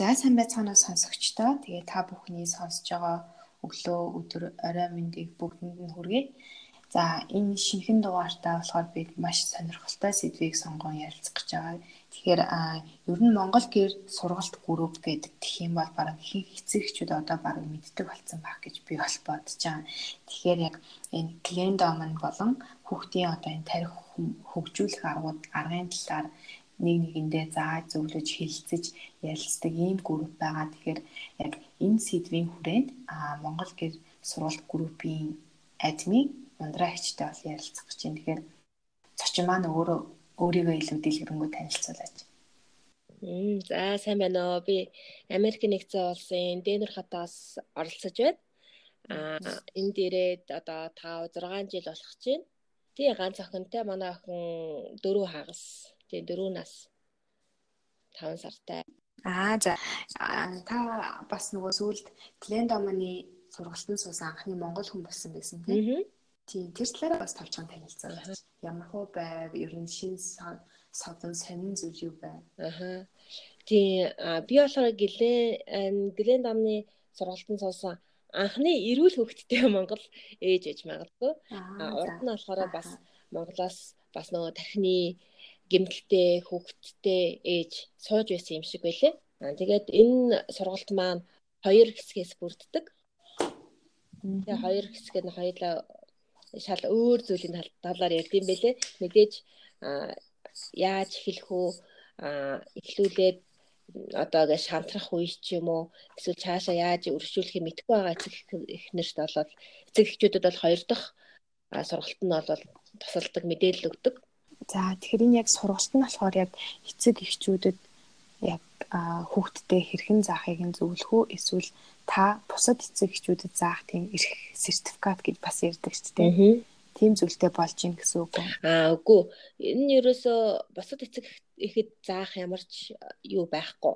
За сайн байцгаана сонсогчдоо. Тэгээ та бүхний сонсож байгаа өглөө өдөр орой мэндийг бүгдэнд нь хүргэе. За энэ шинэхэн дугаартаа болохоор бид маш сонирхолтой сэдвийг сонгон ярилцах гэж байгаа. Тэгэхээр ер нь Монгол гэр сургалт групп гэдэг тэх юм бол бараг их эцэгчүүд одоо бараг мэддэг болсон байх гэж би бол бодож байгаа. Тэгэхээр яг энэ Glendom болон хүүхдийн одоо энэ тарих хөгжүүлэх аргууд аргын талаар нэг нэгэндээ зааж зөвлөж хэлэлцэж ярилцдаг ийм групп байгаа. Тэгэхээр яг энэ сэдвийн хүрээнд Монгол гэр сургалт группийн админ ундраа хичтэй бол ярилцах гэж байна. Тэгэхээр зочин маань өөрөө өөрийгөө илүү дэлгэрэнгүй танилцуулаач. За сайн байна уу. Би Америк нэгдсэн улсын Дэнер хатаас оролцож байна. Аа энэ дээрээ одоо 5 6 жил болох чинь. Тий ганц охинтой манай охин дөрөв хагас Тэгээ 4 нас 5 сартай. Аа за та бас нөгөө сүүлд Клендоманы сургалтын суусан анхны монгол хүн болсон байсан тийм. Тийм тэр талаараа бас тавчхан танилцаа. Ямар хөө байв? Ер нь шин содон сонин зүйл юу байв? Аа. Тийм би болохоор гэлээ Глендомны сургалтын суусан анхны эрүүл хөвгттэй Монгол ээж ээж магадгүй. Аа урд нь болохоор бас Монголоос бас нөгөө тархины гэмтэлтэй хүүхэдтэй ээж сууж байсан юм шиг байлээ. Аа тэгээд энэ сургалт маань хоёр хэсгээс бүрддэг. Тэгээ хоёр хэсэг нь хоёулаа шал өөр зүйлийн талаар ярьд юм бэлээ. Мэдээж яаж эхлэх үү эхлүүлээд одоо гэ шантрах үе ч юм уу эсвэл цаашаа яаж өршүүлэхийг мэдгүй байгаа эцэг эхнэрт болоод эцэг эхчүүдэд бол хоёр дахь сургалт нь бол тусалдаг мэдээлэл өгдөг. За тэгэхээр энэ яг сургалт нь болохоор яг эцэг эхчүүдэд яг хүүхдтэй хэрхэн заахыг нь зөвлөх үү эсвэл та бусад эцэг эхчүүдэд заах тийм эрх сертификат гэж бас ярьдаг шүү дээ. Тийм зүйлтэй болж ийн гэсэн үг үү? Аа үгүй. Энэ ерөөсөө бусад эцэг эхэд заах ямар ч юу байхгүй.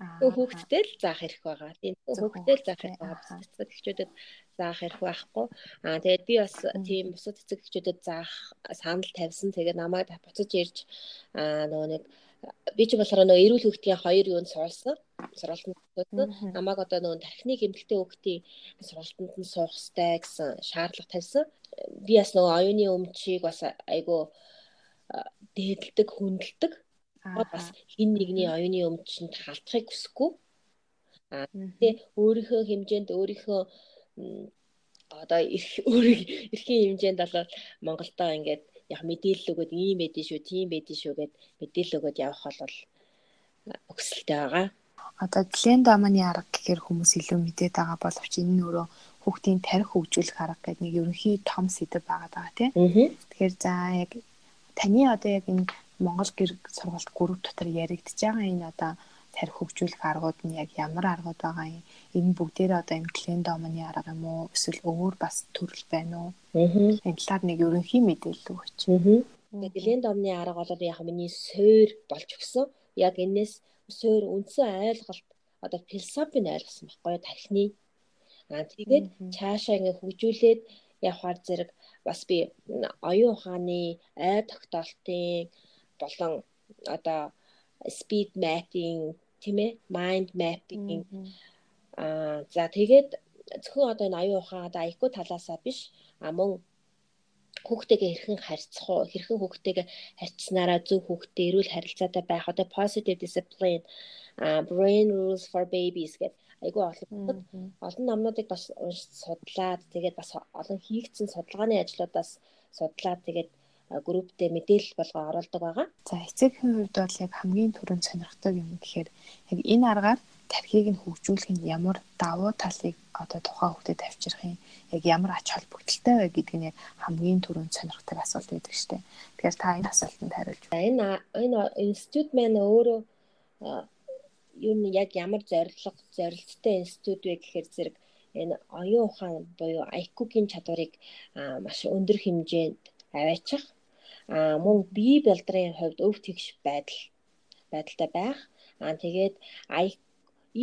Хүүхдтэй л заах хэрэг байгаа. Тийм хүүхдтэй л заах хэрэг байгаа. Эцэг эхчүүдэд заах хэрэг байхгүй. Аа тэгээд би бас тийм бусад эцэг эхчүүдэд заах санал тавьсан. Тэгээд намайг буцаж ирж аа нөгөө нэг би ч болохоор нөгөө эрүүл хөвгтийн хоёр юунд суулсан. Сургалтанд суулсан. Намайг одоо нөгөө тархины гэмтэлтэй хөвгтийн сургалтанд нь суух хэрэгтэй гэсэн шаардлага тавьсан. Би бас нөгөө оюуны өмчийг бас айгу дээдэлдэг, хүндэлдэг. бас хин нэгний оюуны өмчөнд халтахыг хүсэхгүй. Аа тэгээ өөрийнхөө хэмжээнд өөрийнхөө одоо эрх эрхийн хэмжээнд болоод Монголдоо ингээд яг мэдээлэл өгөөд ийм байдэн шүү, тийм байдэн шүү гэд мэдээлэл өгөөд явах бол өгсөлтэй байгаа. Одоо Глендаманы арга гэхээр хүмүүс илүү мэдээд байгаа боловч энэ нь өөрөө хүүхдийн тарих хөгжүүлэх арга гэдэг нэг ерөнхий том сэдэв байгаа даа тийм. Тэгэхээр за яг таны одоо яг энэ Монгол гэр сургалт групп дотор яригдж байгаа энэ одоо тарих хөгжүүлэх аргууд нь яг ямар аргууд байгаа юм? Энэ бүгдээрээ одоо энэ клендомны арга юм уу? Эсвэл өөр бас төрөл байна уу? Аа. Энэ талаар нэг ерөнхий мэдээлэл өгөөч. Аа. Клендомны арга бол яг миний суур болж өгсөн. Яг энэс суур үндсэн ойлголт одоо философийн ойлгосон байхгүй тархины. Аа тэгээд цаашаа ингээ хөгжүүлээд явхаар зэрэг бас би оюун ухааны ай тогтоолтын болон одоо speed mapping тийм ээ mind mapping. Аа за тэгээд зөвхөн одоо энэ аюу ухаан одоо IQ талаасаа биш. А мөн хүүхдтэйгээ хэрхэн харьцах уу? Хэрхэн хүүхдтэйгээ харьцснараа зөв хүүхдтэй эрүүл харилцаатай байх одоо positive discipline brain rules for babies гэдэг айгүй олон олон номнуудыг бас судлаад тэгээд бас олон хийгдсэн судалгааны ажлуудаас судлаад тэгээд групптэй мэдээлэл болгоо оруулдаг байгаа. За эцэгхийн хувьд бол яг хамгийн түрүүнд сонирхдаг юм гэхээр яг энэ аргаар тархийг нь хөгжүүлэх нь ямар давуу талыг одоо тухайн хүүхдэд авчрах юм яг ямар ач холбогдолтой вэ гэдг нь яг хамгийн түрүүнд сонирхдаг асуулт байдаг дээ. Тэгэхээр та энэ асуултанд хариулж байна. Энэ энэ институт маань өөрөө юу нь яг ямар зорилго зорилттой институт вэ гэхээр зэрэг энэ оюун ухаан буюу IQ-гийн чадварыг маш өндөр хэмжээнд аваачих аа мөн бие балдрын хувьд өв тэгш байдал байдалтай байх. Аа тэгээд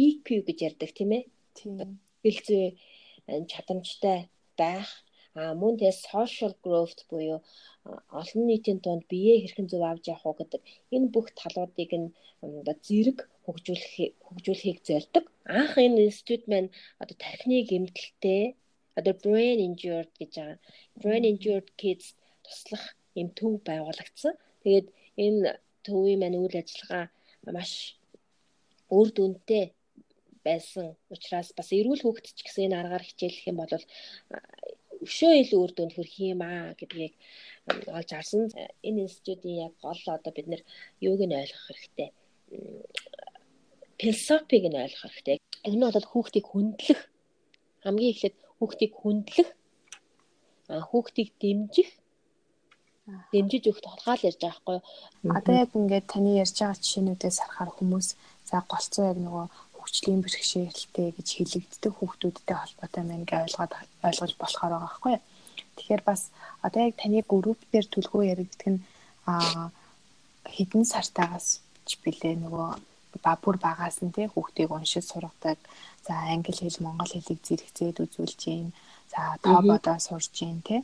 EQ гэж ярьдаг тийм ээ. Тийм. Бэлзээ чадамжтай байх. Аа мөн тэгээд social growth буюу олон нийтийн дунд биеэ хэрхэн зөв авч явах уу гэдэг энэ бүх талуудыг нь зэрэг хөгжүүлэх хөгжүүлэхийг зорддог. Анх энэ институт маань одоо тархины гэмтэлтэй одоо brain injured гэж байгаа. Brain injured kids туслах юм төв байгуулагдсан. Тэгээд энэ төвийн маань үйл ажиллагаа маш үр дүнтэй байсан учраас бас эрүүл хөгжиж гэсэн энэ аргаар хичээлэх юм бол өшөө илүү үр дүнд хүрэх юм аа гэдгийг олж харсан. Энэ институтийн яг гол одоо бид нэр юуг нь ойлгох хэрэгтэй. Философиг нь ойлгох хэрэгтэй. Энэ нь бол хүүхдийг хүндлэх хамгийн эхлээд хүүхдийг хүндлэх хүүхдийг дэмжих дэмжиж өгөх толгаал ярьж байгаа байхгүй юу. Одоо яг ингээд таны ярьж байгаа жишээнүүдээс харахаар хүмүүс за голцоо яг нөгөө хөгжлийн бэрхшээлтэй гэж хэлэгддэг хүүхдүүдтэй холбоотой байна гэж ойлгоод ойлгож болохоор байгаа байхгүй юу. Тэгэхээр бас одоо яг таны групп дээр түлхүү яригддаг нь а хэдэн сартаагаас ч билээ нөгөө ба бүр багаас нь тий хүүхдийг уншиж сургадаг. За англи хэл, монгол хэлийг зэрэгцээд үзүүлж гин. За тоободоо сурж гин тий.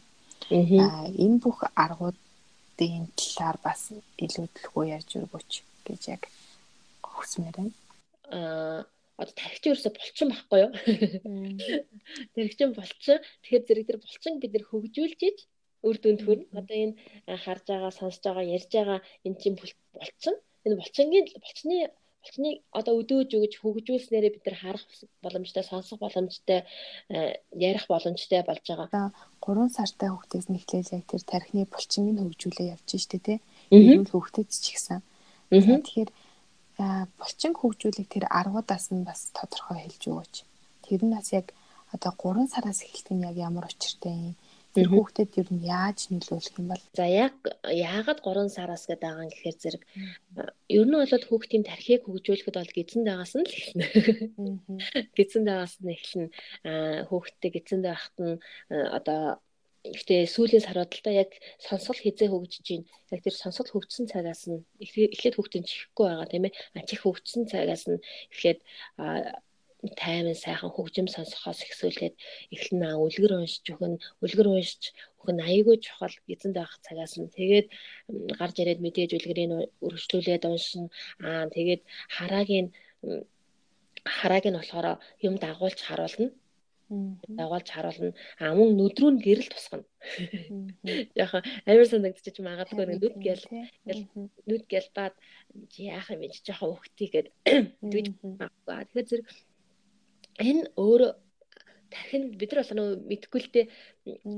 Аа энэ бүх аргуудын талаар бас илүү төлхөө ярьж өргөч гэж яг хүсмээр байна. Аа одоо тархич ерөөсө булчин байхгүй юу? Тархичин булчин. Тэгэхээр зэрэг тэр булчин бид нэр хөгжүүлж иж үр дүнд хүрнэ. Одоо энэ харж байгаа, сонсож байгаа, ярьж байгаа энэ чинь булчин. Энэ булчингийн булчны булчныг одоо өдөөж өгж хөгжүүлснээрээ бид нар харах боломжтой, сонсох боломжтой, ярих боломжтой болж байгаа. 3 сартай хүүхдээс нэхлээл яг тэр тархины булчинг нь хөгжүүлээ явж штэ тий. Эрүүл хүүхдэд ч ихсэн. Тэгэхээр булчин хөгжүүлэх тэр аргуудаас нь бас тодорхой хэлж өгөөч. Тэр нь бас яг одоо 3 сараас эхэлдэг нь яг ямар учиртай юм. Тэр хүүхдэд ер нь яаж нөлөөлөх юм бол за яг яагаад 3 сараас гэдэг байгаа юм гэхээр зэрэг ер нь бол хүүхдийн тархийг хөгжүүлэхэд бол гизэн дагаас нь л эхэлнэ. Гизэн дагаас нь эхэлнэ. Хүүхдтэй гизэн байхад нь одоо Гэхдээ сүүлийн саруудалтаа яг сонсгол хизээ хөгжиж байна. Яг тэр сонсгол хөгжсөн цагаас нь эхлээд хүүхдийн чихгүй байгаа тийм ээ. А чих хөгжсөн цагаас нь эхлээд таймын сайхан хөгжим сонсохоос ихсүүлээд эхлэн аа үлгэр уншиж өгөн үлгэр уншиж өгөн аягүй чухал эзэнд байх цагаас нь. Тэгээд гарч ирээд мэдээж үлгэрийг өргөжлүүлээд уншина. Аа тэгээд хараагийн харааг нь болохоор юм дагуулж харуулна. Дагуулж харуулна. А мөн нүд рүү нь гэрэл тусгана. Яха амар санагдчих магадгүй нэг нүд гэл нүд гэлбаад яах юм бэ? Жоохон өгтийгээд тэгж магадгүй. Тэгэхээр зэрэг энэ өөрөө дахин бид нар бол нөгөө мэдгүй л дээ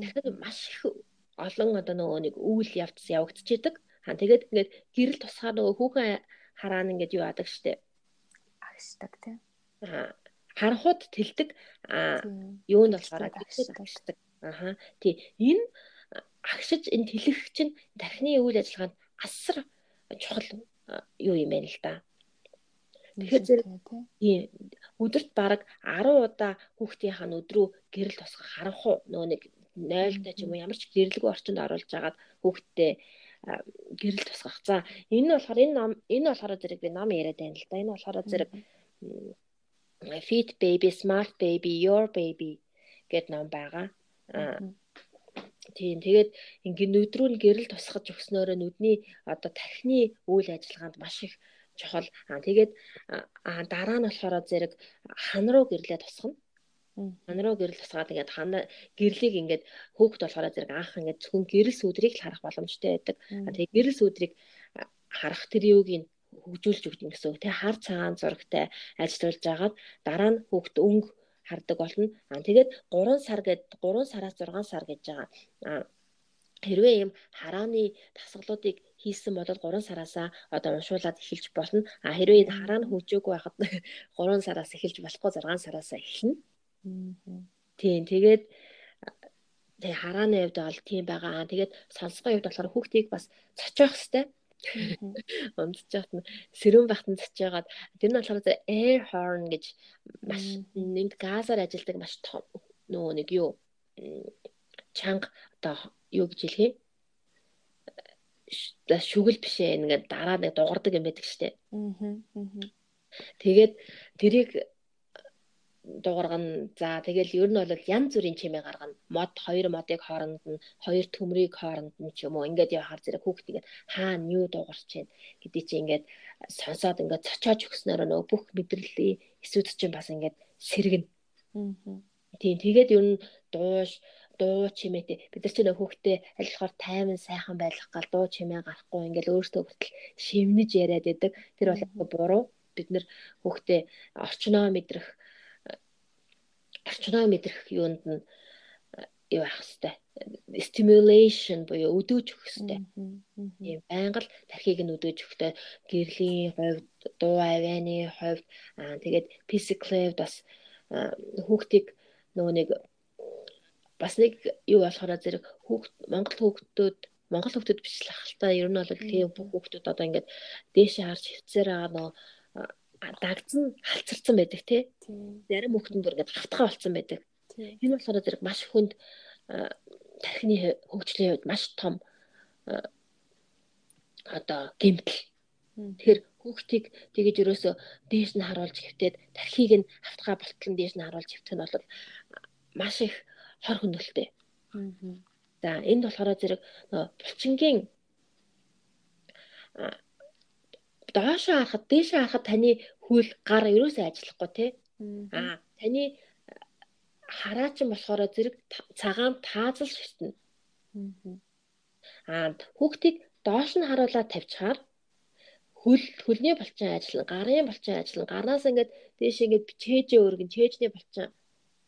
дахин маш их олон одоо нөгөө нэг үйл явц явагдчихэдэг. Аа тэгээд ингээд гэрэл тусгаар нөгөө хүүхэн хараана ингээд юу яадаг штэ. Агшдаг тийм. Аа харанхууд тэлдэг юу нь болохоор агшдаг. Аха. Тий. Энэ агшиж энэ тэлэх чинь тархины үйл ажиллагаанд асар чухал юу юм байна л да. Тэгэхээр зэрэг тий өдөрт бараг 10 удаа хүүхдийнхаа өдрөө гэрэл тусгах харанхуу нөгөө нэг 0-тай ч юм уу ямар ч гэрлэгүй орчинд оруулж агаад хүүхдтэй гэрэл тусгах. За энэ нь болохоор энэ ном энэ болохоор зэрэг би ном яриад байна л да. Энэ болохоор зэрэг Fit Baby, Smart Baby, Your Baby гэд ном байгаа. Тийм тэгээд ингээд нүдрүү нь гэрэл тусгаж өгснөөрөө нүдний одоо тархины үйл ажиллагаанд маш их чухал. Аа тэгээд дараа нь болохоор зэрэг хан руу гэрлээ тусгана. Хан руу гэрэл тусгаад ингээд хана гэрлийг ингээд хөөхд болохоор зэрэг анх ингээд зөвхөн гэрэл сүдрийг л харах боломжтой байдаг. Тэгээд гэрэл сүдрийг харах тэр юуг нь хөгжүүлж өгдөг гэсэн үг. Тэгээ хар цагаан зурагтай ажиллаж байгаад дараа нь хүүхд өнгө хардаг болно. Аа тэгээд 3 сар гээд 3 сараас 6 сар гэж байгаа. Аа хэрвээ юм харааны дасгалуудыг хийсэн бол 3 сараасаа одоо уншуулад эхэлж болно. А хэрвээ энэ хараа нь хөгжөөгүй байхад 3 сараас эхэлж болохгүй 6 сараасаа эхэлнэ. Тийм тэгээд тэгээ харааны хувьд бол тийм байгаа. Тэгээд сонсгоо хувьд болохоор хүүхдийг бас цоцоох хэвээр Унтж яхад нь сэрүүн бахтан цоч жагаад тэр нь болохоор air horn гэж маш нэмд газаар ажилдаг маш том нөгөө нэг юу чанга одоо юу гэж хэлхий шүгэл биш ээ ингээд дараа нэг дугардаг юм байдаг штэ. Тэгээд тэрийг дуургана. За тэгэл ер нь бол янз бүрийн чимээ гаргана. Мод хоёр модыг хооронд нь, хоёр төмрийг хооронд нь ч юм уу ингээд явахаар зэрэг хүүхд ингээд хаана юу дуугарч байна гэдэг чи ингээд сонсоод ингээд цочоож өгснөөр нөгөө бүх мэдрэлийн эсүүд чинь бас ингээд сэргэнэ. Тийм тэгээд ер нь дууш дуу чимээтэй бид нар ч нөх хүүхдээ аль болохоор тайван сайхан байх гал дуу чимээ гарахгүй ингээл өөртөө хүртэл шивнэж яриад байдаг. Тэр бол буруу. Бид нар хүүхдээ орчноо мэдрэх орчноо мэдрэх юунд нь юу ах хэвээр stimulation буюу өдөөж өгөх хэвээр. Тийм байнга л тархийг нь өдөөж өгөхтэй гэрлийн хувьд, дуу авианы хувьд аа тэгээд physically бас хүүхдийг нөгөө нэг бас нэг юу болохоор зэрэг хүүхд Монгол хүүхдүүд Монгол хүүхдүүд л ахaltaа ер нь бол тийм бүх хүүхдүүд одоо ингээд дээшээ харж хөвцөр байгаа нөө дагцсан халцарсан байдаг тий. Зарим хүүхдэн бүр ингээд хавтгаа болцсон байдаг. Энэ болохоор зэрэг маш хүнд тархины хөгжлийн хувьд маш том одоо гэмтэл. Тэгэхээр хүүхдийг тэгэж ерөөсө дээш нь харуулж хөвтөөд тархийг нь хавтгаа болтлон дээш нь харуулж хөвтөх нь бол маш их хор хөнөөлтэй. За энд болохоор зэрэг булчингийн доошоо харахад дээшээ харахад таны хөл гар ерөөсөө ажиллахгүй тий. Аа таны хараачин болохоор зэрэг цагаан таазал ширтнэ. Аа хүүхдийг доош нь харуулаад тавьчихаар хөл хөлний булчин ажиллана, гарын булчин ажиллана. Гарнаас ингээд дээш ингээд чэйжээ өргөн чэйжний булчин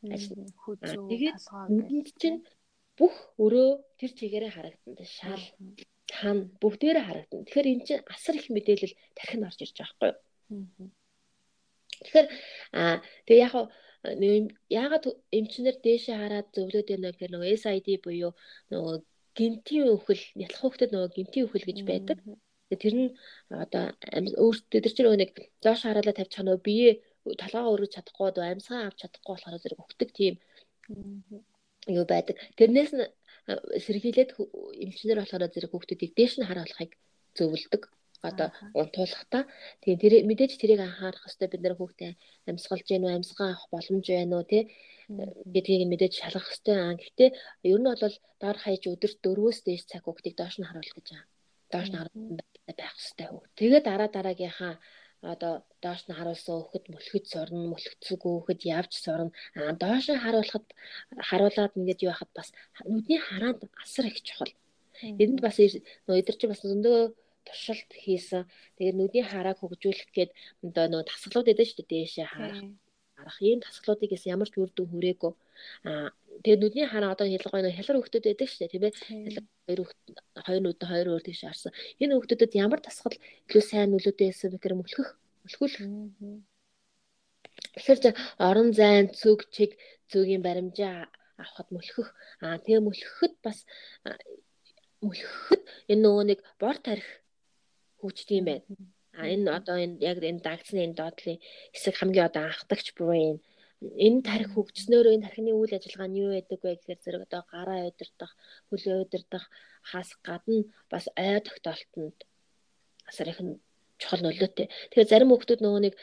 ажиллана. Тэгээд нүдэнд чинь бүх өрөө тэр чигээрээ харагдана. Шал хан бүгдээрээ харагдана. Тэгэхээр эн чинь асар их мэдээлэл тархинд орж ирж байгаа байхгүй юу? Тэгэхээр аа тэгээ яг яагаад эмчнэр дээшээ хараад зөвлөд байна гэхээр нөгөө SID буюу нөгөө гинтийн өвхөл нятлах хөвгөдөд нөгөө гинтийн өвхөл гэж байдаг. Тэр нь одоо өөртөө тэр чинь нэг доош хараалаа тавьчих нөгөө бие толгоо өргөж чадахгүй дөө амьсгаа авч чадахгүй болохоор зэрэг өгдөг тийм юу байдаг. Тэрнээс нь сэргийлээд эмчнэр болохоор зэрэг хүүхдүүдийг дээш нь харуулахыг зөвлөдөг. Одоо унтуулахдаа. Тэгээ тэр мэдээж тэрийг анхаарах хэрэгтэй бид нэр хүүхдээ амьсгалж гэнэ үү амьсгаа авах боломж байна уу тий гэдгийг мэдээж шалгах хэрэгтэй аа гэхдээ ер нь бол доор хаяж өдөрт дөрвөөс дээш цаг хүүхдийг доош нь харуулах гэж байгаа. Доош нь харуулах байх хэрэгтэй тэгээ дараа дараагийнхаа одоо доош нь харуулсан хүүхэд мөлхөж сорно мөлхөцөг хүүхэд явж сорно аа доош нь харуулахад харуулад ингээд юу хахад бас нүдний хараанд асар их чухал энд бас нөө эдэр чи бас зөндөө туршилт хийсэн. Тэгээд нүдний харааг хөгжүүлэх гээд одоо нөгөө тасгалууд байдаг шүү дээ дээшээ харах. Харах ийм тасгалуудыг гэсэн ямар ч үр дүн хүрээгүй. Аа тэгээд нүдний хараа одоо хэлгой нөгөө хялар хөвгтөд байдаг шүү дээ тийм ээ. Хоёр хоёр нүд хоёр өөр тийш харсан. Энэ хөвгтөдөд ямар тасгал илүү сайн нөлөөтэй байсан бэхээр мөлхөх мөлхүүлэх. Тэгэхээр орон зайн зүг чиг зүгийн баримжаа авахд мөлхөх. Аа тэгээ мөлхөхөд бас мөлхөхөд энэ нөгөө нэг бор тарих хөгждөг юм байна. А энэ одоо энэ яг энэ дагцны энэ доотлын хэсэг хамгийн одоо анхдагч brain энэ тарих хөгжснөөрөө энэ тархины үйл ажиллагаа нь юу байдаг вэ гэхээр зэрэг одоо гараа удирдах, хөлөө удирдах хас гадна бас ой тогтоолтонд асар их чухал нөлөөтэй. Тэгэхээр зарим хүмүүс нөгөө нэг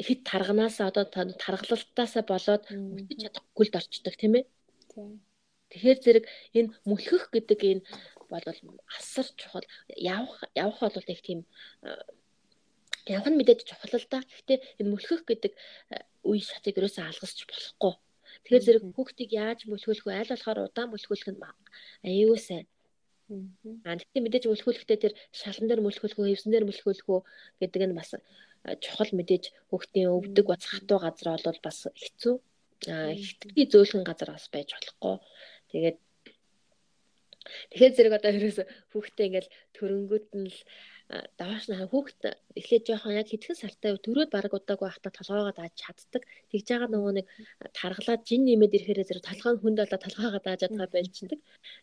хит тарганаас одоо таргалалтаасаа болоод үлдэж чадахгүй л орчдөг тийм ээ. Тэгэхээр зэрэг энэ мөлхөх гэдэг энэ бол асар чухал явах явах бол их тийм явах нь мэдээж чухал л да. Гэхдээ энэ мөлхөх гэдэг үе шатыг ерөөсөө алгасч болохгүй. Тэгэхээр зэрэг хүүхдийг яаж мөлхөөлөх вэ? Аль болохоор удаан мөлхөөлөх нь аюу сайн. Аа тэгтээ мэдээж мөлхөөлөхдөө тэр шалан дээр мөлхөөлөх үү, хевсэн дээр мөлхөөлөх үү гэдэг нь бас чухал мэдээж хүүхдийн өвдөг бац хатуу газар бол бас хэцүү. Аа хитрхи зөөлхөн газар бас байж болохгүй. Тэгээд Тэгэхээр зэрэг одоо ерөөсө хүүхдээ ингээл төрөнгөт нь л давааш нь хүүхд эхлээд жоохон яг хитгэн сартай төрөөд баг удаагүй байхдаа толгоогоо дааж чаддаг. Тэгж байгаа нөгөө нэг таргалаад жин нэмээд ирэхээр зэрэг толгой нь хүнд болоо толгоогоо дааж чадгаа байлчиндаг.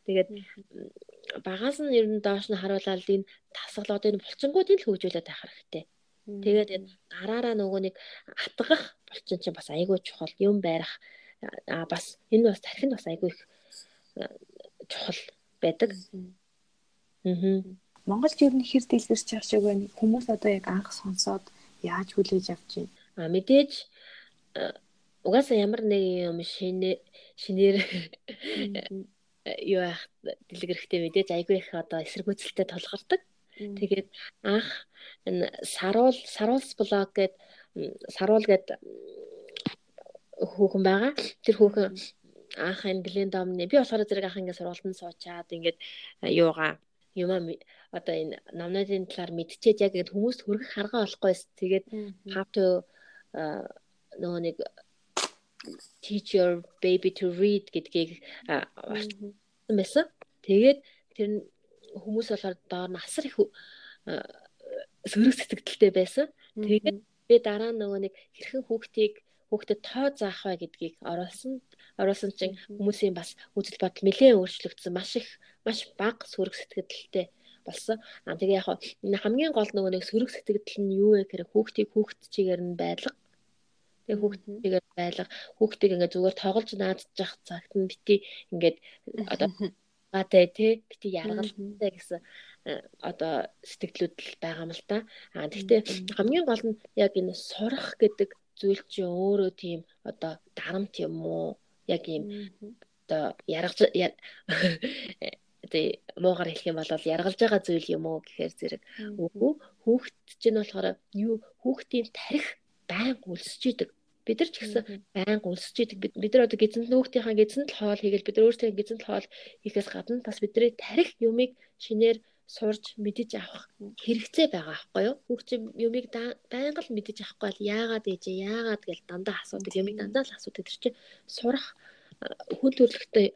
Тэгээд багаас нь ер нь доош нь харуулаад энэ тасгалуудын булчингуудыг л хөгжүүлээд байх хэрэгтэй. Тэгээд гараараа нөгөө нэг атгах булчин чинь бас айгүй чухал юм байрах а бас энэ бас тархинд бас айгүй их чухал байдаг. Аа. Монголд ер нь хэр дэлгэрч явах шиг байна. Хүмүүс одоо яг анх сонсоод яаж хүлээж авч байна? А мэдээж угаасаа ямар нэг юм шинэ шинээр юу яах дэлгэрхтэй мэдээж айгүй их одоо эсэргүүцэлтэй толгордог. Тэгээд анх энэ саруул саруулс блог гэд саруул гэд хүүхэн байгаа. Тэр хүүхэн анх английн домны би болохоор зэрэг анх ингээд сургалтанд суучаад ингээд юугаа юмаа одоо энэ номнуудын талаар мэдчихэд яг ингэ хүмүүст хүргэх харгаа болохгүйс тэгээд how to нөгөө нэг teach your baby to read гэдгийг байсан. Тэгээд тэр хүмүүс болохоор доор нь асар их сөрөг сэтгэлдэлтэй байсан. Тэгээд би дараа нөгөө нэг хэрхэн хүүхдийг хүүхдэд тоо заах вэ гэдгийг оруулсан. Оруулсан чинь хүмүүсийн бас үзэл бодол нэлээд өөрчлөгдсөн. Маш их маш бага сөрөг сэтгэлдэлтэй болсон. Аа тэгээ яг хамгийн гол нөгөө нэг сөрөг сэтгэл нь юу вэ гэхээр хүүхдийг хүүхд чигээр нь байлга. Тэгээ хүүхдийгээр байлга. Хүүхдийг ингээд зүгээр тоглож наадчих цагт нь бити ингээд одоо гаатай тий бити яргалтай гэсэн э, одоо сэтгэлүүд л байгаа юм л та. Аа тэгтээ хамгийн гол нь яг энэ сурах гэдэг зүйл чинь өөрөө тийм одоо дарамт юм уу? Яг ийм одоо яргаж тий муугар хэлэх юм бол яргалж байгаа зүйл юм уу гэхээр зэрэг үгүй хүүхэд чинь болохоор юу хүүхдийн тарих байн үлсэж идэг. Бид нар ч гэсэн байн үлсэж идэг. Бид нар одоо гизэнд нөөхтийнхаа гизэнд л хоол хийгээл бид нар өөрсдөө гизэнд хоол хийхээс гадна бас бидний тарих юмыг шинээр сурж мэдэж авах хэрэгцээ байгаа аахгүй юу? Хүүхд чинь юмыг байнга л мэдэж авахгүй бол яагаад ээжээ яагаад гэж дандаа асуудаг юмыг дандаа л асуудаг тэр чинь сурах хүн төрөлхтөй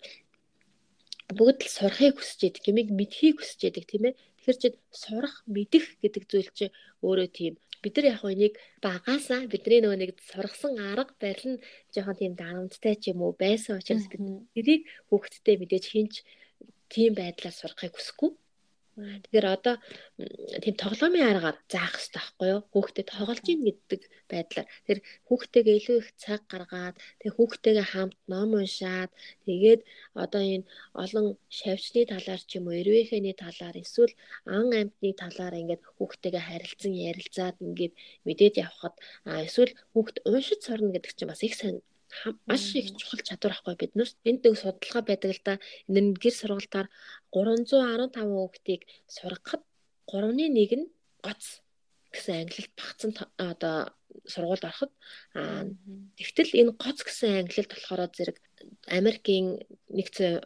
бүгд л сурахыг хүсэж идэг, юмыг мэдхийг хүсэж идэг тийм ээ. Тэгэхээр чи сурах, мэдэх гэдэг зүйл чи өөрөө тийм бид нар яг энийг багаасаа бидний нөгөө нэг сургасан арга барил нь жоохон тийм дарамттай ч юм уу байсан учраас бид тэрийг хүүхдтэй мэдээж хинч тийм байдлаар сурахыг хүсэхгүй. Тэгэхээр одоо тийм тоглоомын аргаар заах хэрэгтэй байхгүй юу? Хүүхдэд тоглож ийн гэдэг байдлаар. Тэр хүүхдтэйгээ илүү их цаг гаргаад, тэгээ хүүхдтэйгээ хамт ном уншаад, тэгээд одоо энэ олон шавьчны талаар ч юм уу, эрвээхээний талаар эсвэл ан амьтны талаар ингээд хүүхдтэйгээ харилцан ярилцаад ингээд мэдээд явхад эсвэл хүүхд уншиж сурна гэдэг чинь бас их сайн маш их чухал чадвар ахгүй бид нар энд нэг судалгаа байдаг л да энэ гэр сургалтаар 315 хүүхдийг сургахад 3-ны 1 нь гоц гэсэн англилд багцсан одоо сургуульд ороход тэгтэл энэ гоц гэсэн англилд болохоор зэрэг Америкийн нэгдсэн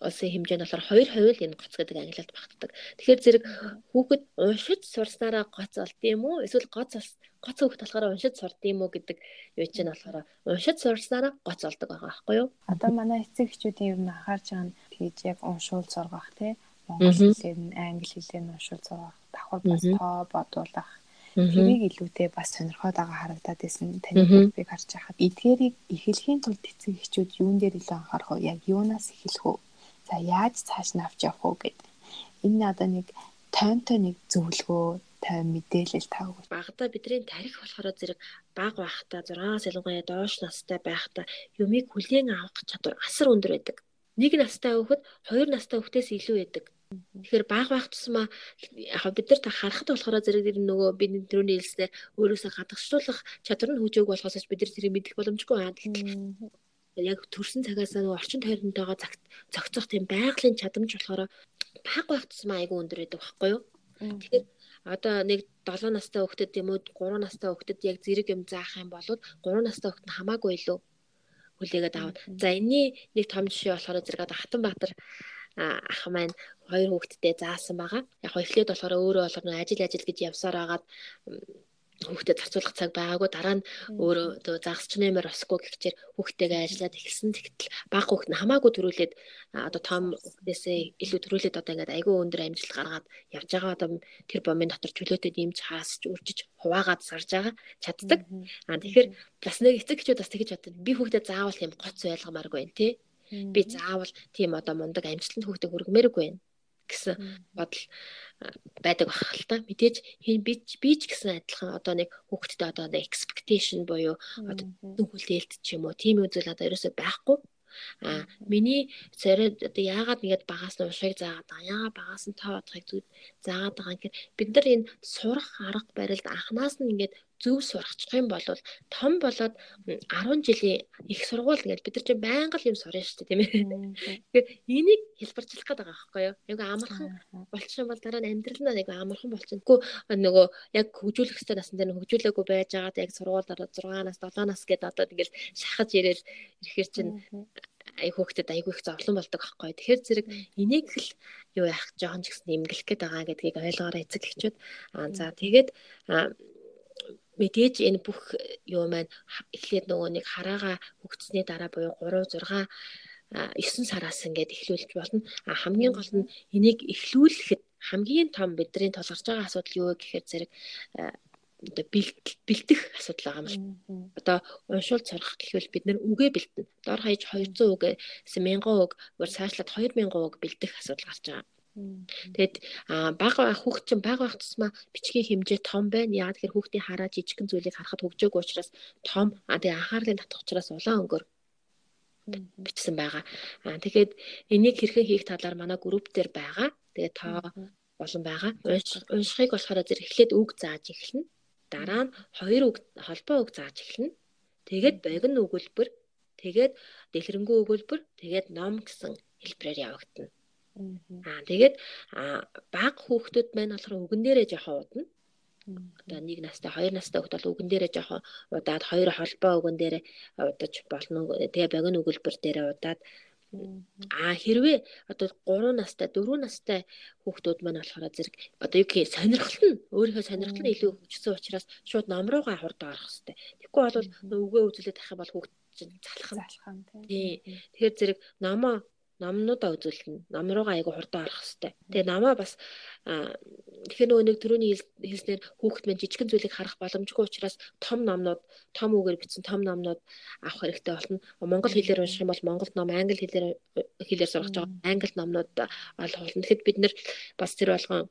улсын хэмжээнд болохоор 2% л энэ гоц гэдэг англиад багтдаг. Тэгэхээр зэрэг хүүхэд уншиж сурснараа гоц олд юм уу? Эсвэл гоц гоц хүүхэд болохоор уншиж сурд юм уу гэдэг юу чинь болохоор уншиж сурснараа гоц олдог байгаа байхгүй юу? Одоо манай эцэг эхчүүдийн ер нь анхаарч байгаа нь тэгж яг уншуул сургах тий Монгол хэлээр нь англи хэлээр нь уншуул сургах давхар бас тоо бодуулах тэрийг илүүтэй бас сонирхоод байгаа харагдаад байсан таны бүгдийг харж байхад эдгээрийг эхлэхийн тулд эцэг эхчүүд юун дээр илүү анхаарах вэ? Яг юунаас эхэлэх вэ? За яаж цааш нь авч явах уу гэд. Энэ одоо нэг тойнтой нэг зөвлөгөө тай мэдээлэл тав. Багада бидний тарих болохоор зэрэг баг байхдаа 6-аас ялангуяа доош настай байхдаа юмыг хүлээн авах чадвар асар өндөр байдаг. Нэг настай хүүхэд хоёр настай хүүхдээс илүү байдаг. Тэгэхээр баг байх тусмаа яг бид нар та харахад болохоор зэрэг тэр нөгөө бидний төрөний хэлснээр өөрөөсөө гадагшлуулах чадвар нь хөгжөөг болохоос бид нар тэрийг мэдэх боломжгүй аа яг төрсэн цагаас нөгөө орчин тойронтойгоо зохицох тийм байгалийн чадамж болохоор баг байх тусмаа айгүй өндөр байдаг байхгүй юу. Тэгэхээр одоо нэг 7 настай хүүхдэд юм уу 3 настай хүүхдэд яг зэрэг юм заах юм бол 3 настай хүүхд нь хамаагүй илүү хүлээгээд аваад. За энэний нэг том жишээ болохоор зэрэг одоо Хатанбаатар ах маань хоёр хүүхэдтэй заасан байгаа. Яг эхлээд болохоор өөрөө болохоор ажил ажил гэж явсаар агаад хүүхдэд зарцуулах цаг байгаагүй дараа нь өөрөө төө загасч нэмэр осгүй гэхчээр хүүхдтэйгээ ажиллаад эхэлсэн. Тэгтэл баг хүүхд нь хамаагүй төрүүлээд одоо том хүүхдээсээ илүү төрүүлээд одоо ингээд айгүй өндөр амжилт гаргаад явж байгаа одоо тэр бомын дотор чөлөөтэй дэмж хаасч үржиж хуваагаад сарж байгаа чаддаг. Аа тэгэхээр бас нэг эцэг эхчүүд бас тэгэж боддог. Би хүүхдэд заавал тийм гоц байлгамааргүй байна тий. Би заавал тийм одоо мундаг амжилтанд хүүхдэд хүргэмээргүй байна гэсэн бодол байдаг байх л та. Мэдээж би би ч гэсэн адилхан одоо нэг хүүхдэд одоо expectation буюу одоо хүлээлт ч юм уу тийм үзэл одоо ерөөсөй байхгүй. А миний царид одоо яагаад нэгэд багаас нь ушиг заагаад байгаа яагаад багаас нь тоо бодохыг зүг заагаад байгаа гэхээр бид нар энэ сурах арга барилд анханаас нь ингээд зөв сурахчих юм бол том болоод 10 жилийн их сургууль ингээд бид нар чинь байнга л юм сурна шүү дээ тийм ээ. Тэгэхээр энийг хэлбэрчлэх гээд байгаа байхгүй юу? Айгу амархан болчихсон бол дараа нь амьдрал нь айгу амархан болчихно. Гэхдээ нөгөө яг хөгжүүлэх хэвээр насн дээр хөгжүүлээгүй байж байгаад яг сургууль дараа 6 нас 7 нас гээд одоо ингээд шахаж ирэл ирэхээр чинь ай хөөхдөд айгүй их зовлон болдог байхгүй. Тэгэхээр зэрэг энийг л юу яах жоохон ч гэсэн нэмгэлэх гээд байгаа гэдгийг ойлгоорой эцэг эхчүүд. Аа за тэгээд мэдээж энэ бүх юу маань эхлээд нөгөө нэг хараага хөгцсөний дараа буюу 3 6 9 сараас ингээд эхлүүлж болно. А хамгийн гол нь энийг эхлүүлэхэд хамгийн том бидний тулгарч байгаа асуудал юу гэхээр зэрэг одоо бэлдэх асуудал байгаа юм л. Одоо уншуул сурах гэхвэл бид нэр үгээ бэлтэнэ. Дор хаяж 200 үг, 1000 үг, өөр цаашлаад 2000 үг бэлдэх асуудал гарч байгаа. Тэгэд байх хүүхд чинь бага байх тусмаа бичгийн хэмжээ том байна. Яагаад гэхээр хүүхдийн хараа жижигхэн зүйлийг харахад хөгжөөгүй учраас том. А тэгээ анхаарлын татах учраас улаан өнгөөр бичсэн байгаа. Аа тэгэхээр энийг хэрхэн хийх талаар манай групп дээр байгаа. Тэгээ та болон байгаа. Уншихыг болохоор зэрэг эхлээд үг зааж эхэлнэ. Дараа нь хоёр үг холбоо үг зааж эхэлнэ. Тэгээд богино өгүүлбэр, тэгээд дэлгэрэнгүй өгүүлбэр, тэгээд ном гэсэн хэлбэрээр явагдана. Аа тэгээд баг хүүхдүүд маань болохоор үгэн дээрээ жоохон удна. Одоо нэг настай, хоёр настай хүүхд бол үгэн дээрээ жоохон удаад хоёр холбоо үгэн дээрээ удаж болно. Тэгээ богино өгүүлбэр дээрээ удаад А хэрвээ одоо 3 настай 4 настай хүүхдүүд маань болохоор зэрэг одоо юу гэх сонирхол нь өөрийнхөө сонирхол нь илүү хөгжсөн учраас шууд ном руугаа хурд орох хэрэгтэй. Тэгэхгүй бол үгээ үзүүлээд тахих бол хүүхд чинь залхах нь. Тий. Тэгэхээр зэрэг номоо номнуудаа үзүүлнэ. Ном руугаа айгу хурдан орох хэвээр. Тэгээ намаа бас тэгэхээр нөгөө нэг төрөний хэлснээр хүүхэд мэн жижигэн зүйлийг харах боломжгүй учраас том номнууд, том үгээр бичсэн том номнууд авах хэрэгтэй болно. Монгол хэлээр унших юм бол монгол ном, англи хэлээр хэлээр сургаж байгаа англи номнууд олох болно. Тэгэхэд бид нэр бас тэр болгон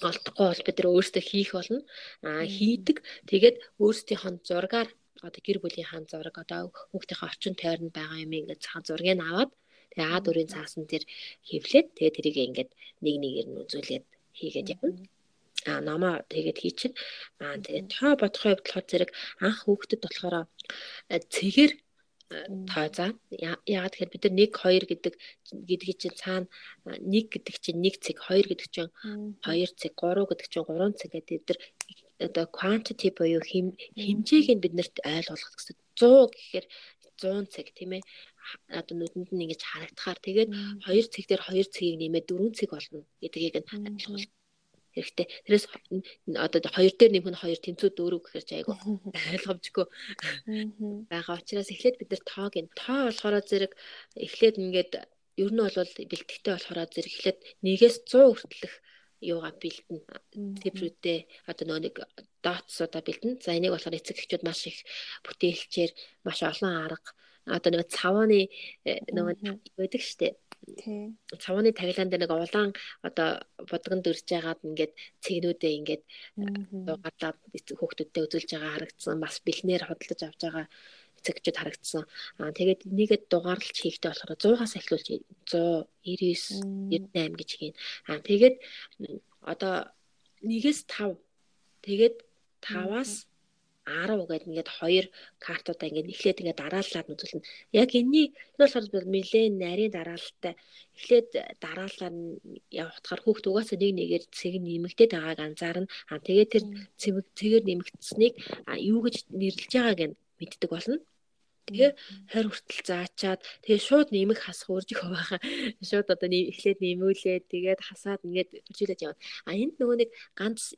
олдохгүй бол бид нар өөрсдөө хийх болно. Аа хийдэг. Тэгээд өөрсдийнх нь зургаар одоо гэр бүлийн хаан зураг одоо хүүхдийнхээ орчин тойронд байгаа юм ингээд цахан зургийг аваад Тэгээ А дөрвийн цаасан дээр хевлээд тэгээ тэрийг ингээд нэг нэгээр нь үзүүлээд хийгээд явна. А намаа тэгээд хийчин. Аа тэгээд тоо бодох хувьд болохоор зэрэг анх хүүхдэд болохоор цэгээр тоо за яагаад тэгэхээр бид нар 1 2 гэдэг гэдгийг чинь цаана 1 гэдэг чинь 1 цэг 2 гэдэг чинь 2 цэг 3 гэдэг чинь 3 цэг гэдэг бид нар одоо quantity буюу хэмжээг нь биднэрт ойлгуулах гэсэн 100 гэхээр 100 цаг тийм ээ одоо нүдэнд нь ингэж харагдахаар тэгээд хоёр цэг дээр хоёр цэгийг нэмээд дөрвөн цэг болно гэдгийг нь ойлгуул хэрэгтэй. Тэрээс одоо хоёр дээр нэмэх нь хоёр тэнцүү дөрөв гэхээр ч айгу ойлгомжгүй. Байгаа учраас эхлээд бид нар тоог нь тоо болохоор зэрэг эхлээд ингээд ер нь бол бэлтгэхтэй болохоор зэрэг эхлээд нэгээс 100 хүртэлх юугаа бэлдэн цифрүүдээ одоо нөгөө нэг дотсуудаа бэлдэн. За энийг болохоор эцэг эхчүүд маш их бүтээлчээр маш олон арга одоо нэг цавааны э, нөгөө байдаг штэ. Тийм. Цавааны таглаан дээр нэг улаан одоо бодгонд өрж яагаад ингээд цэгнүүдээ ингээд гадаад хүүхдүүдтэй үзүүлж байгаа харагдсан. Бас бэлнээр хөдөлж авч байгаа эцэгчүүд харагдсан. Аа тэгээд нэгэд дугаарлж хийхдээ болохоор 100-аас эхлүүлж 100, 99, 98 гэж хийн. Аа тэгээд одоо 1-ээс 5 тэгээд 5-аас 10 гэдэг ингээд хоёр картуудаа ингээд эхлээд ингээд дарааллаад үзүүлнэ. Яг энэний энэ болохоор нэлээд нарийн дараалалтай. Эхлээд дараалал нь явахтахаар хүүхд угаасаа нэг нэгээр цэг нэмэгдээд байгааг анзаарна. Аа тэгээд тэр цэг цэгээр нэмэгдсэнийг юу гэж нэрлэж байгааг нь мэддэг болно. Тэгээ 20 хүртэл заачаад тэгээ шууд нэмэх хасах үржих байгаа. Шууд одоо эхлээд нэмүүлээд тэгээд хасаад ингээд үржилээд явна. А энд нөгөө нэг ганц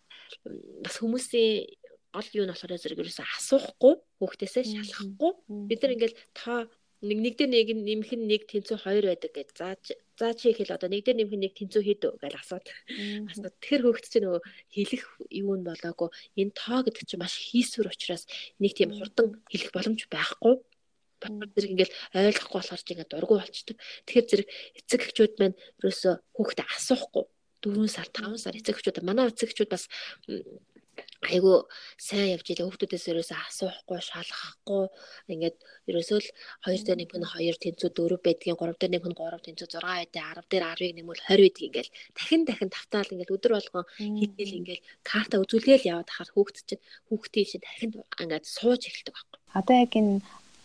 бас хүмүүсийн гол юу нь болохоор зэрэг ерөөсө асуухгүй хүүхдээсээ шалахгүй. Бид нар ингээл тоо нэг нэг дээр нэг нэмэх нь нэг тэнцүү хоёр байдаг гэж зааж заа чи ихэл одоо нэг дээр нэмэх нэг тэнцүү хэд вэ гэж асууд. Асууд. Тэр хүүхд чинь нөгөө хэлэх юу нь болоогүй. Энэ тоо гэдэг чинь маш хийсвэр учраас нэг тийм хурдан хэлэх боломж байхгүй. Батар зэрэг ингээл ойлгохгүй болохоор чи ингээд дургу болчдөг. Тэгэхээр зэрэг эцэг эхчүүд маань ерөөсө хүүхдэд асуухгүй. 4 сар 5 сар эцэг эхчүүд. Манай эцэг эхчүүд бас айгу сайн явж илээ хүүхдүүдээс ерөөсөө асуухгүй шалгахгүй ингээд ерөөсөө л 2 дээр нэмэх нь 2 тэнцүү 4 байдгийн 3 дээр нэмэх нь 3 тэнцүү 6 байдгийн 10 дээр 10-ыг нэмвэл 20 байдгийг ингээл дахин дахин тавтаал ингээл өдөр болгон хийгээл ингээл карта үзүүлгээл яваад хахаар хүүхд чинь хүүхдийн чинь дахин ингээд сууж эхэлдэг байхгүй. Одоо яг энэ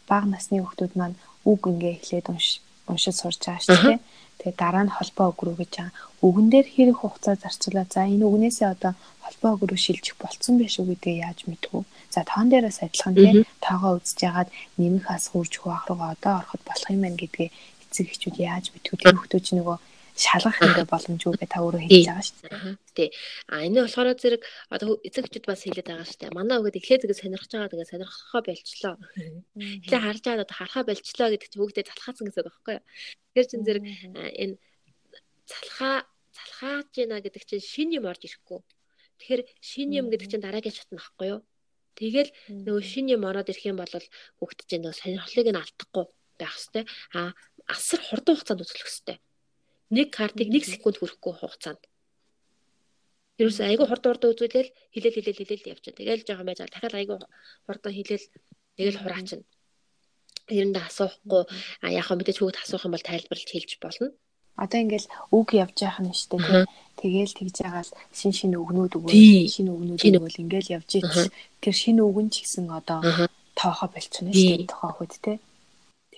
бага насны хүүхдүүд маань үг ингээ эхлээд унш уншиж сурч байгаа шүү дээ. Тэгээ дараа нь холбоо үг рүү гэж байгаа. Үгэн дээр хэрэг хугацаа зарцуулаад за энэ үгнээсээ одоо холбоо үг рүү шилжих болцсон байх шүү гэдгээ яаж мэдвүү. За тоон дээрээс адилхан тийм тоогоо үзэж ягаад нэмэх ас хурж хуваах руугаа одоо ороход болох юм байна гэдгээ эцэг эхчүүд яаж мэдвүү. Тэр хүмүүс ч нөгөө шалгах ингээ боломжгүй гэ та өөрөө хийж байгаа шүү дээ. Тий. А энэ болохоор зэрэг одоо эцэгчүүд бас хэлээд байгаа шүү дээ. Манай өгөөд эхлээд зэрэг сонирхож байгаа тэгээ сонирхохоо болчлоо. Эхлээ харж байгаа одоо харахаа болчлоо гэдэг чинь бүгдээ залхаасан гэсэн үг байхгүй юу? Тэгэхээр чин зэрэг энэ залхаа залхааж гинэ гэдэг чинь шин юм орж ирэхгүй. Тэгэхээр шин юм гэдэг чинь дараагийн шат нь байхгүй юу? Тэгэл нөгөө шин юм ороод ирэх юм бол хүүхд чинь нөгөө сонирхлыг нь алдахгүй байх хэвээр. А асар хурдан хугацаанд үзүүлэх хэвээр нэг картыг 1 секунд хүрэхгүй хугацаанд. Ерөөсөө айгүй хурд хурд үзүүлэл хилэл хилэл хилэл явчихна. Тэгэл жоохон байж байгаа. Дахиад айгүй хурдан хилэл тэгэл хураачна. Эрэндээ асуухгүй хөө мэдээж хүүхд асуух юм бол тайлбарлаж хэлж болно. Одоо ингээл үг явж байх нь штэ тий. Тэгэл тэгж байгаа л шин шин өгнүүд өгөө шин өгнүүд өгөөл ингээл явж ич. Тэр шин өгөн ч гэсэн одоо тоохо болчихно штэ тохиоход тий.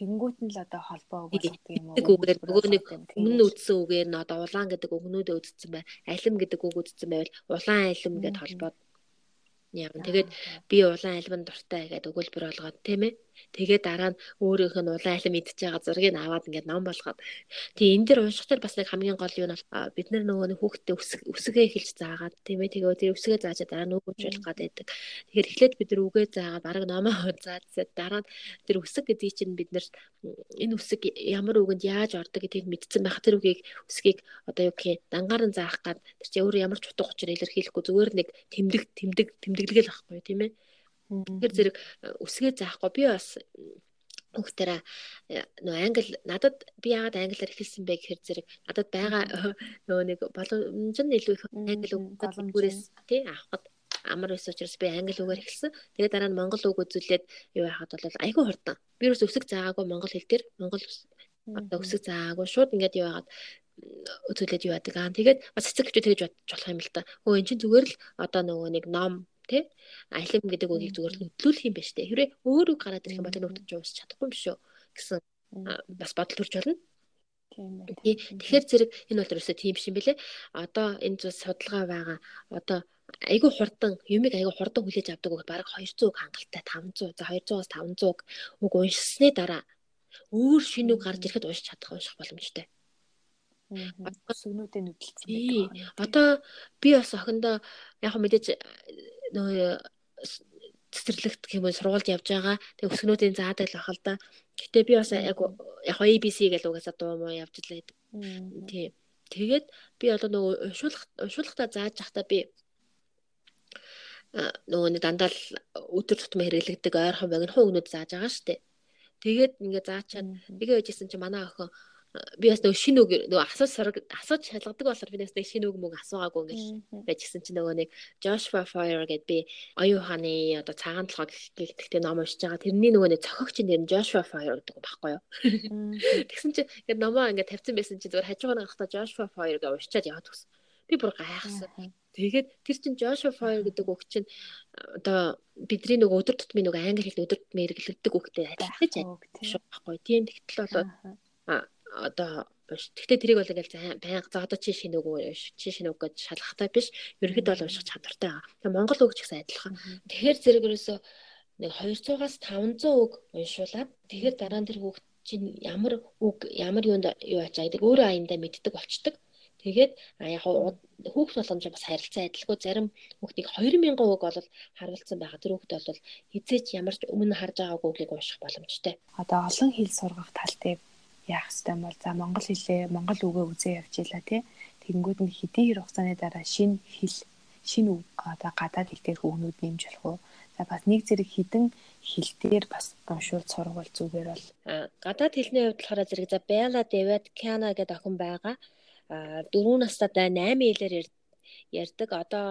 Тэгэнгүүт нь л одоо холбоо өгүүлдэг юм уу? Нэг үгээр нөгөө нэг өмнө үдсэн үгээр нь одоо улаан гэдэг өгнүүдээ үдцсэн бай. Алим гэдэг үг үдцсэн байвал улаан алим гэдээ холбоод явна. Тэгээд би улаан алимд дуртай гэдэг өгүүлбэр болгоод тийм ээ. Тэгээд дараа нь өөрөөх нь улаан алим идчихэж байгаа зургийг аваад ингээд ном болгоод. Тэгээ энэ дэр уншихтар бас нэг хамгийн гол юу нь бид нар нөгөө нэг хүүхдэд үсгээ эхэлж заагаад тийм ээ. Тэгээ тэр үсгээ зааж дараа нь өгүүлжүүлэх гад байдаг. Тэгэхээр эхлээд бид нар үгээ заагаад бараг номоо заадсаа дараа нь тэр үсэг гэдгийг чинь бид нар энэ үсэг ямар үгэнд яаж ордог гэдгийг мэдсэн байх. Тэр үгийг үсгийг одоо юу гэх юм дангаар нь заах гад тэр чинь өөр ямар ч утга учир илэрхийлэхгүй зүгээр нэг тэмдэг тэмдэг тэмдэглэл байхгүй тийм ээ Тэгэхээр зэрэг э, үсгээ заахгүй би бас хүүхдэрээ э, нөө англи надад би яагаад англиар эхэлсэн бэ гэхээр зэрэг надад байгаа нөгөө нэг боломж нь илүү их англи үгээс тий авахд амар байсан учраас би англи үгээр эхэлсэн. Тэгээд дараа нь монгол үг үзүүлээд юу яхад бол айгүй хурдан. Би юус өсөг заагаагүй монгол хэл дээр монгол одоо өсөг заагаагүй шууд ингээд юу яагаад үзүүлээд юу яадаг аа. Тэгээд бас эцэг гэж тэгж болох юм л та. Өө эн чинь зүгээр л одоо нөгөө нэг ном тий алим гэдэг үгийг зүгээр л хөдлүүлэх юм байна штэ. Хэрвээ өөр үг гараад ирэх юм бол нөхдөж уусч чадахгүй юм шүү гэсэн бас бодол төрж болно. Байна. Тэгэхээр зэрэг энэ бол ерөөсөө тийм биш юм бэлээ. Одоо энэ зүйл судалгаа байгаа. Одоо айгүй хурдан юмыг айгүй хурдан хүлээж авдаг үг бараг 200 үг хангалттай 500 за 200-аас 500 үг уншсны дараа өөр шинэ үг гарч ирэхэд уншиж чадах унших боломжтой. Сүгнүүдээ нүдэлцсэн. Одоо би бас охиндоо яг мэдээж нөө цэцэрлэгт гэмээр сургуульд явж байгаа. Тэгээ өсгнүүдийн заадаг л бахал да. Гэтэ би бас яг яг ABC гэж угаасаа дуу муу явж л байдаг. Тийм. Тэгээд би одоо нөгөө уншуулах уншуулахтаа зааж захтаа би нөгөө нэг дандаа л өдөр тутмын хэрэглэгдэг ойрхон богинохон өгнөд зааж байгаа шүү дээ. Тэгээд ингээ заачаад тэгээ байжсэн чи манай охин би бас нөгөө шинэ үг нөгөө асууж сарг асууж шалгадаг болохоор би бас нэг шинэ үг мөг асуугаагүй ингээл байж гисэн чи нөгөө нэг Joshua Fire гэдэг би оюун ухааны одоо цагаан толгой гэхдээ ном уншиж байгаа. Тэрний нөгөө нэг цохогч нэр нь Joshua Fire гэдэг байхгүй юу? Тэгсэн чи ингээд номоо ингээд тавьсан байсан чи зүгээр хажуугаар гарахтаа Joshua Fire гэж уншичаад яваад төгсөн би бүр гайхсан. Тэгээд тэр чин Joshua Fire гэдэг үг чинь одоо бидний нөгөө өдөр тутмын нөгөө англи хэлний өдөр тутмын хэрэглэгддэг үгтэй адилхан шүү. Байхгүй. Тийм тэгтэл болоо одоо Гэхдээ тэрийг бол ингээл байнга за одоо чи шинэ үг чи шинэ үг гэж шалгахтай биш. Ерөнхийд бол унших чадвартай байгаа. Тэгээ Монгол үг ч гэсэн адилхан. Тэгэхээр зэрэг ерөөсөө нэг 200-аас 500 үг уншуулад тэгэхээр дараа нь тэр үг чинь ямар үг ямар юунд юу ачаа гэдэг өөрөө аяндаа мэддэг болчдөг. Тэгээд яг хүүхд боломж бас харилцаа адилгүй зарим хүүхдийг 2000 үг бол харуулсан байгаа. Тэр хүүхд бол хизээч ямар ч өмнө харж байгаагүй үгийг унших боломжтой. Одоо олон хэл сургах талтыг яах юм бол за монгол хэлээ монгол үгээ үзээ явж ийла тий тэгэнгүүт нь хэдийн хэр хугацааны дараа шинэ хэл шинэ одоо гадаад хэл дээр хүүхнүүд нэмж болох уу за бас нэг зэрэг хідэн хэл дээр бас уншуул сургуул зүгээр бол гадаад хэлний хувьд болохоор зэрэг за Бела Дэвид Кяна гэдэг охин байгаа. А 4 настай 8 хэлээр ярьдаг. Одоо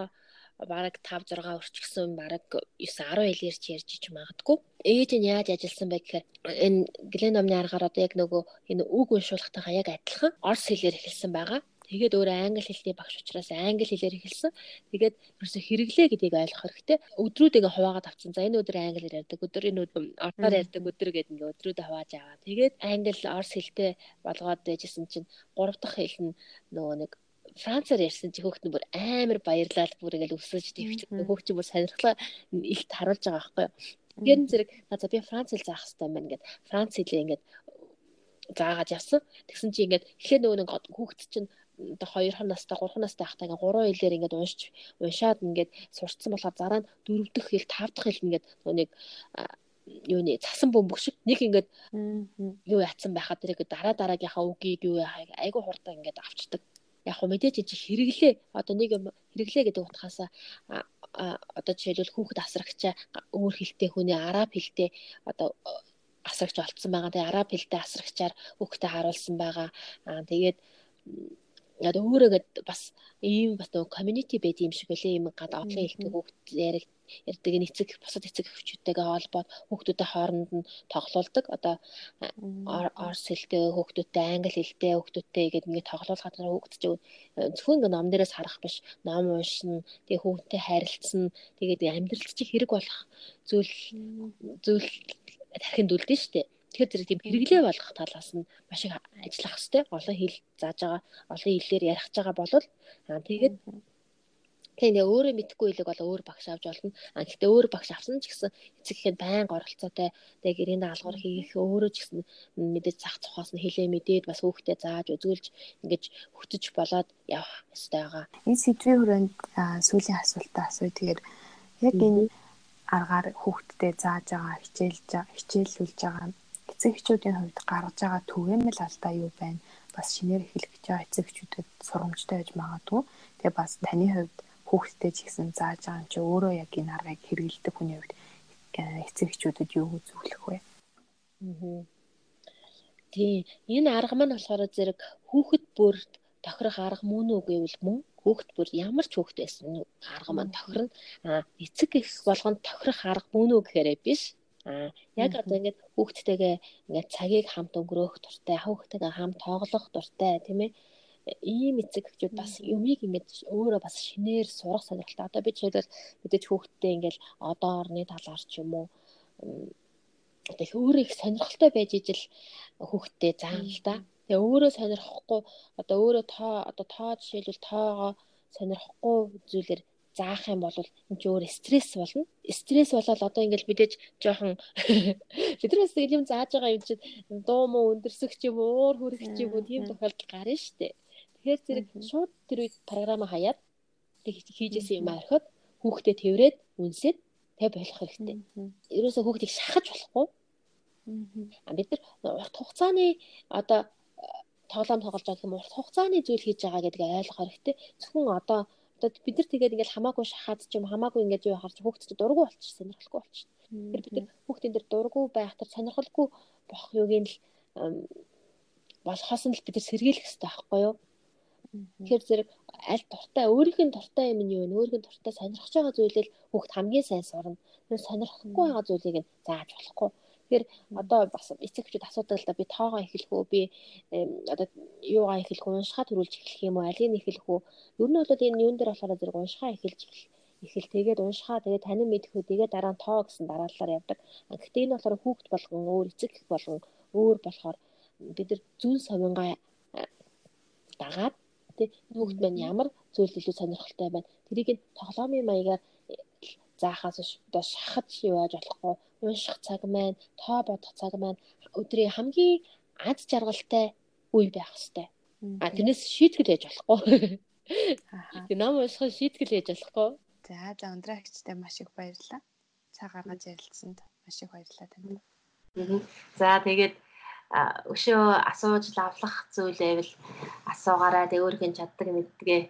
бараг 5 6 өрчгсөн бараг 9 10 хэлээр ч ярьж ич магадгүй. Ээж нь яаж ажилласан бэ гэхээр энэ Глен номны аргаар одоо яг нөгөө энэ үг уншуулгатайгаа яг адилхан орс хэлээр эхэлсэн байгаа. Тэгээд өөрөө англи хэлний багш учраас англи хэлээр эхэлсэн. Тэгээд ерөөсө хэрэглээ гэдгийг ойлгох хэрэгтэй. Өдрүүд ингээ хуваагаад авцсан. За энэ өдөр англиар ярьдаг, өдөр энэ өдөр ордоор ярьдаг өдөр гэдэг ингээ өдрүүдээ хувааж аваа. Тэгээд англи, орс хэлтэй болгоод байжсэн чинь гурав дахь хэл нь нөгөө нэг Францаар ярьсан чи хөөхт нь бүр амар баярлал бүр ингээл өсөж твч хөөх чи бүр сонирхлоо илт харуулж байгаа байхгүй юу. Тэгэхээр зэрэг за би Франц хэл заах хэрэгтэй байна гэд Франц хэлээ ингээд заагаад явсан. Тэгсэн чи ингээд эхлээд нөгөө нэг хүүхэд чинь одоо 2 настай 3 настай байхдаа ингээ 3 хэлээр ингээд уншиж уншаад ингээд сурцсан болохоор дараа нь 4 дахь хэл 5 дахь хэл ингээд нэг юуны цасан бөмбөг шиг нэг ингээд юу яатсан байхад тэр дараа дараагийнхаа үгийг юу айгу хурдан ингээд авчдаг. Яг хөө мэдээж чи хэрэглээ одоо нэг юм хэрэглээ гэдэг утгаасаа одоо жишээлбэл хүүхэд асрагчаа өөр хэлтэй хүний араб хэлтэй одоо асрагч олцсон байгаа. Тэгээ араб хэлтэй асрагчаар хүүхдэд харуулсан байгаа. Аа тэгээд яг өөрөөгээд бас ийм бас нөгөө community байд юм шиг үлээ юм гад одлын хэлтэг хүүхд яриг ярддаг эцэг бусад эцэг эхчүүдтэйгээ холбоод хүүхдүүдийн хооронд нь тоглоулдаг. Одоо орс хэлтэй хүүхдүүдтэй англи хэлтэй хүүхдүүдтэй гэдэг ингээд тоглоулахад хүүхд чинь зөвхөн ингээд ном дээрээс харах биш ном уншина. Тэгээ хүүхдтэй харилцсан. Тэгээд амьдралд чи хэрэг болох зүйл зүйл тархинд үлдэн штэ. Тэгэхээр зэрэг тийм хэрэглээ болгох талаас нь маш их ажиллах хэрэгтэй. Олон хэл зааж байгаа, олон хэлээр ярих байгаа бол аа тэгээд Тэгээ нэ өөрөө мэдхгүй хэлэг бол өөр багш авч болно. А гэхдээ өөр багш авсан ч гэсэн эцэг ихэд байнга оролцоотой тэгээ гэрийн даалгавар хийх өөрөө ч гэсэн мэдээж зах цухаас нь хэлээ мэдээд бас хүүхдээ зааж үзүүлж ингэж хөтөж болоод явах ёстой байгаа. Энэ сэдвийн хүрээнд сүүлийн асуултаа асууя. Тэгэхээр яг энэ аргаар хүүхдэд зааж байгаа хичээлж хичээллүүлж байгаа эцэг эхчүүдийн хувьд гаргаж байгаа түгээмэл алдаа юу байна? Бас шинээр эхлэх гэж байгаа эцэг эхчүүдэд сурамжтай байж магадгүй. Тэгээ бас таны хувьд хүүхдэд ч гэсэн зааж байгаа юм чи өөрөө яг энэ аргыг хэрэгэлдэг хүний хувьд эцэг эхчүүдэд юу үзүүлэх вэ? Аа. Тий, энэ арга маань болохоор зэрэг хүүхэд бүрд тохирох арга мөн үгүй бол мөн хүүхэд бүр ямар ч хүүхэд байсан арга маань тохирно. Аа эцэг их болгонд тохирох арга мөн үү гэхээрээ биш. Аа яг одоо ингээд хүүхдтэйгээ ингээд цагийг хамт өнгөрөөх дуртай, хүүхдтэйгээ хамт тоглох дуртай тийм ээ ийм эцэг эхчүүд бас юмыг ингээд өөрөө бас шинээр сурах сонирхолтой. Одоо би жишээлбэл мэдээж хүүхдтэй ингээд одоо орны талаар ч юм уу одоо их өөрөө их сонирхолтой байж ижил хүүхдтэй заана л да. Тэгээ өөрөө сонирхохгүй одоо өөрөө тоо одоо тоо жишээлбэл тоогоо сонирхохгүй зүйлэр заах юм бол энэ ч өөр стресс болно. Стресс болоод одоо ингээл мэдээж жоохон бид нар бас юм зааж байгаа юм чинь дуу муу өндөрсөх ч юм уу уур хүрэх ч юм уу тийм тохиолдол гарна шүү дээ. Тэгэхээр зэрэг шууд тэр үед програма хаяад хийжсэн юм орхиод хүүхдэд тэрврээд үнсээд тэг болох хэрэгтэй. Ерөөсөө хүүхдийг шахаж болохгүй. Аа бид нар урт хугацааны одоо тоглоом тоглож байгаа юм урт хугацааны зүйл хийж байгаа гэдгийг ойлгох хэрэгтэй. Зөвхөн одоо Одоо бид нар тэгээд ингээл хамаагүй шахаад ч юм хамаагүй ингээд юу харж хүүхдэд дургу болчих сонирхолгүй болчих. Тэгэхээр бид нар хүүхдийн дээр дургу байх тэр сонирхолгүй бох юуг нь л болохоос нь л бид нар сэргийлэх хэрэгтэй байхгүй юу? Тэгэхээр зэрэг аль дуртай өөрийнх нь дуртай юм нь юу вэ? Өөрийнх нь дуртай сонирхож байгаа зүйлэл хүүхд хамгийн сайн сурна. Тэр сонирхохгүй байгаа зүйлийг нь зааж болохгүй. Тэгэхээр одоо бас эцэгчүүд асуудаг л да. Би тоогоо эхлэх үү? Би одоо юугаа эхлэх үү? Уншихаа төрүүлж эхлэх юм уу? Алийг эхлэх үү? Ер нь бол энэ юун дээр болохоор зэрэг уншихаа эхэлж эхэл тэгээд уншихаа тэгээд танин мэдхүү тэгээд дараа нь тоо гэсэн дараалалаар явдаг. Гэхдээ энэ болохоор хүүхд болгон өөр эцэг болгон өөр болохоор бид нар зүүн совингаа дагаад тий хүүхд маань ямар зүйл илүү сонирхолтой байна? Тэрийг нь тоглоомын маягаар заахаас одоо шахаж яаж болохгүй унших цаг маань, тоо бодох цаг маань өдрийн хамгийн аз жаргалтай үе байх хэвээр. А тэрнээс шийтгэл хийж болохгүй. Аа. Тэг ном унших шийтгэл хийж болохгүй. За за өндраагчтай маш их баярлалаа. Цаг гаргаж ярилцсанд маш их баярлалаа танд. За тэгээд өшөө асууж лавлах зүйл байвал асуугаараа тэг өөрхөн чаддаг мэддгээ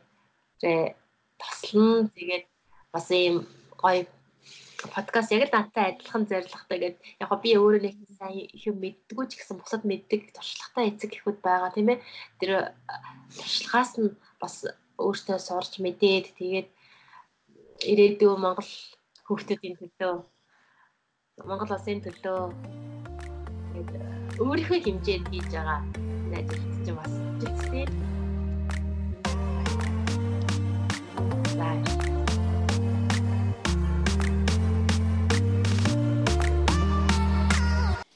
тослон тэгээд бас ийм гоё подкаст яг л надтай адилхан зорилготой гэд яг гоо би өөрөө нэг сайн юм мэддэггүй ч гэсэн бусад мэддэг туршлагатай эцэг эхүүд байгаа тийм ээ тэр э, туршлагаас нь бас өөртөө сурч мэдээд тэгээд ирээдүйн Монгол хүүхдүүдийн төлөө Монгол улсын төлөө э, өөрийнхөө хэмжээд хийж байгаа найзууд чинь бас хэцүү. Bye.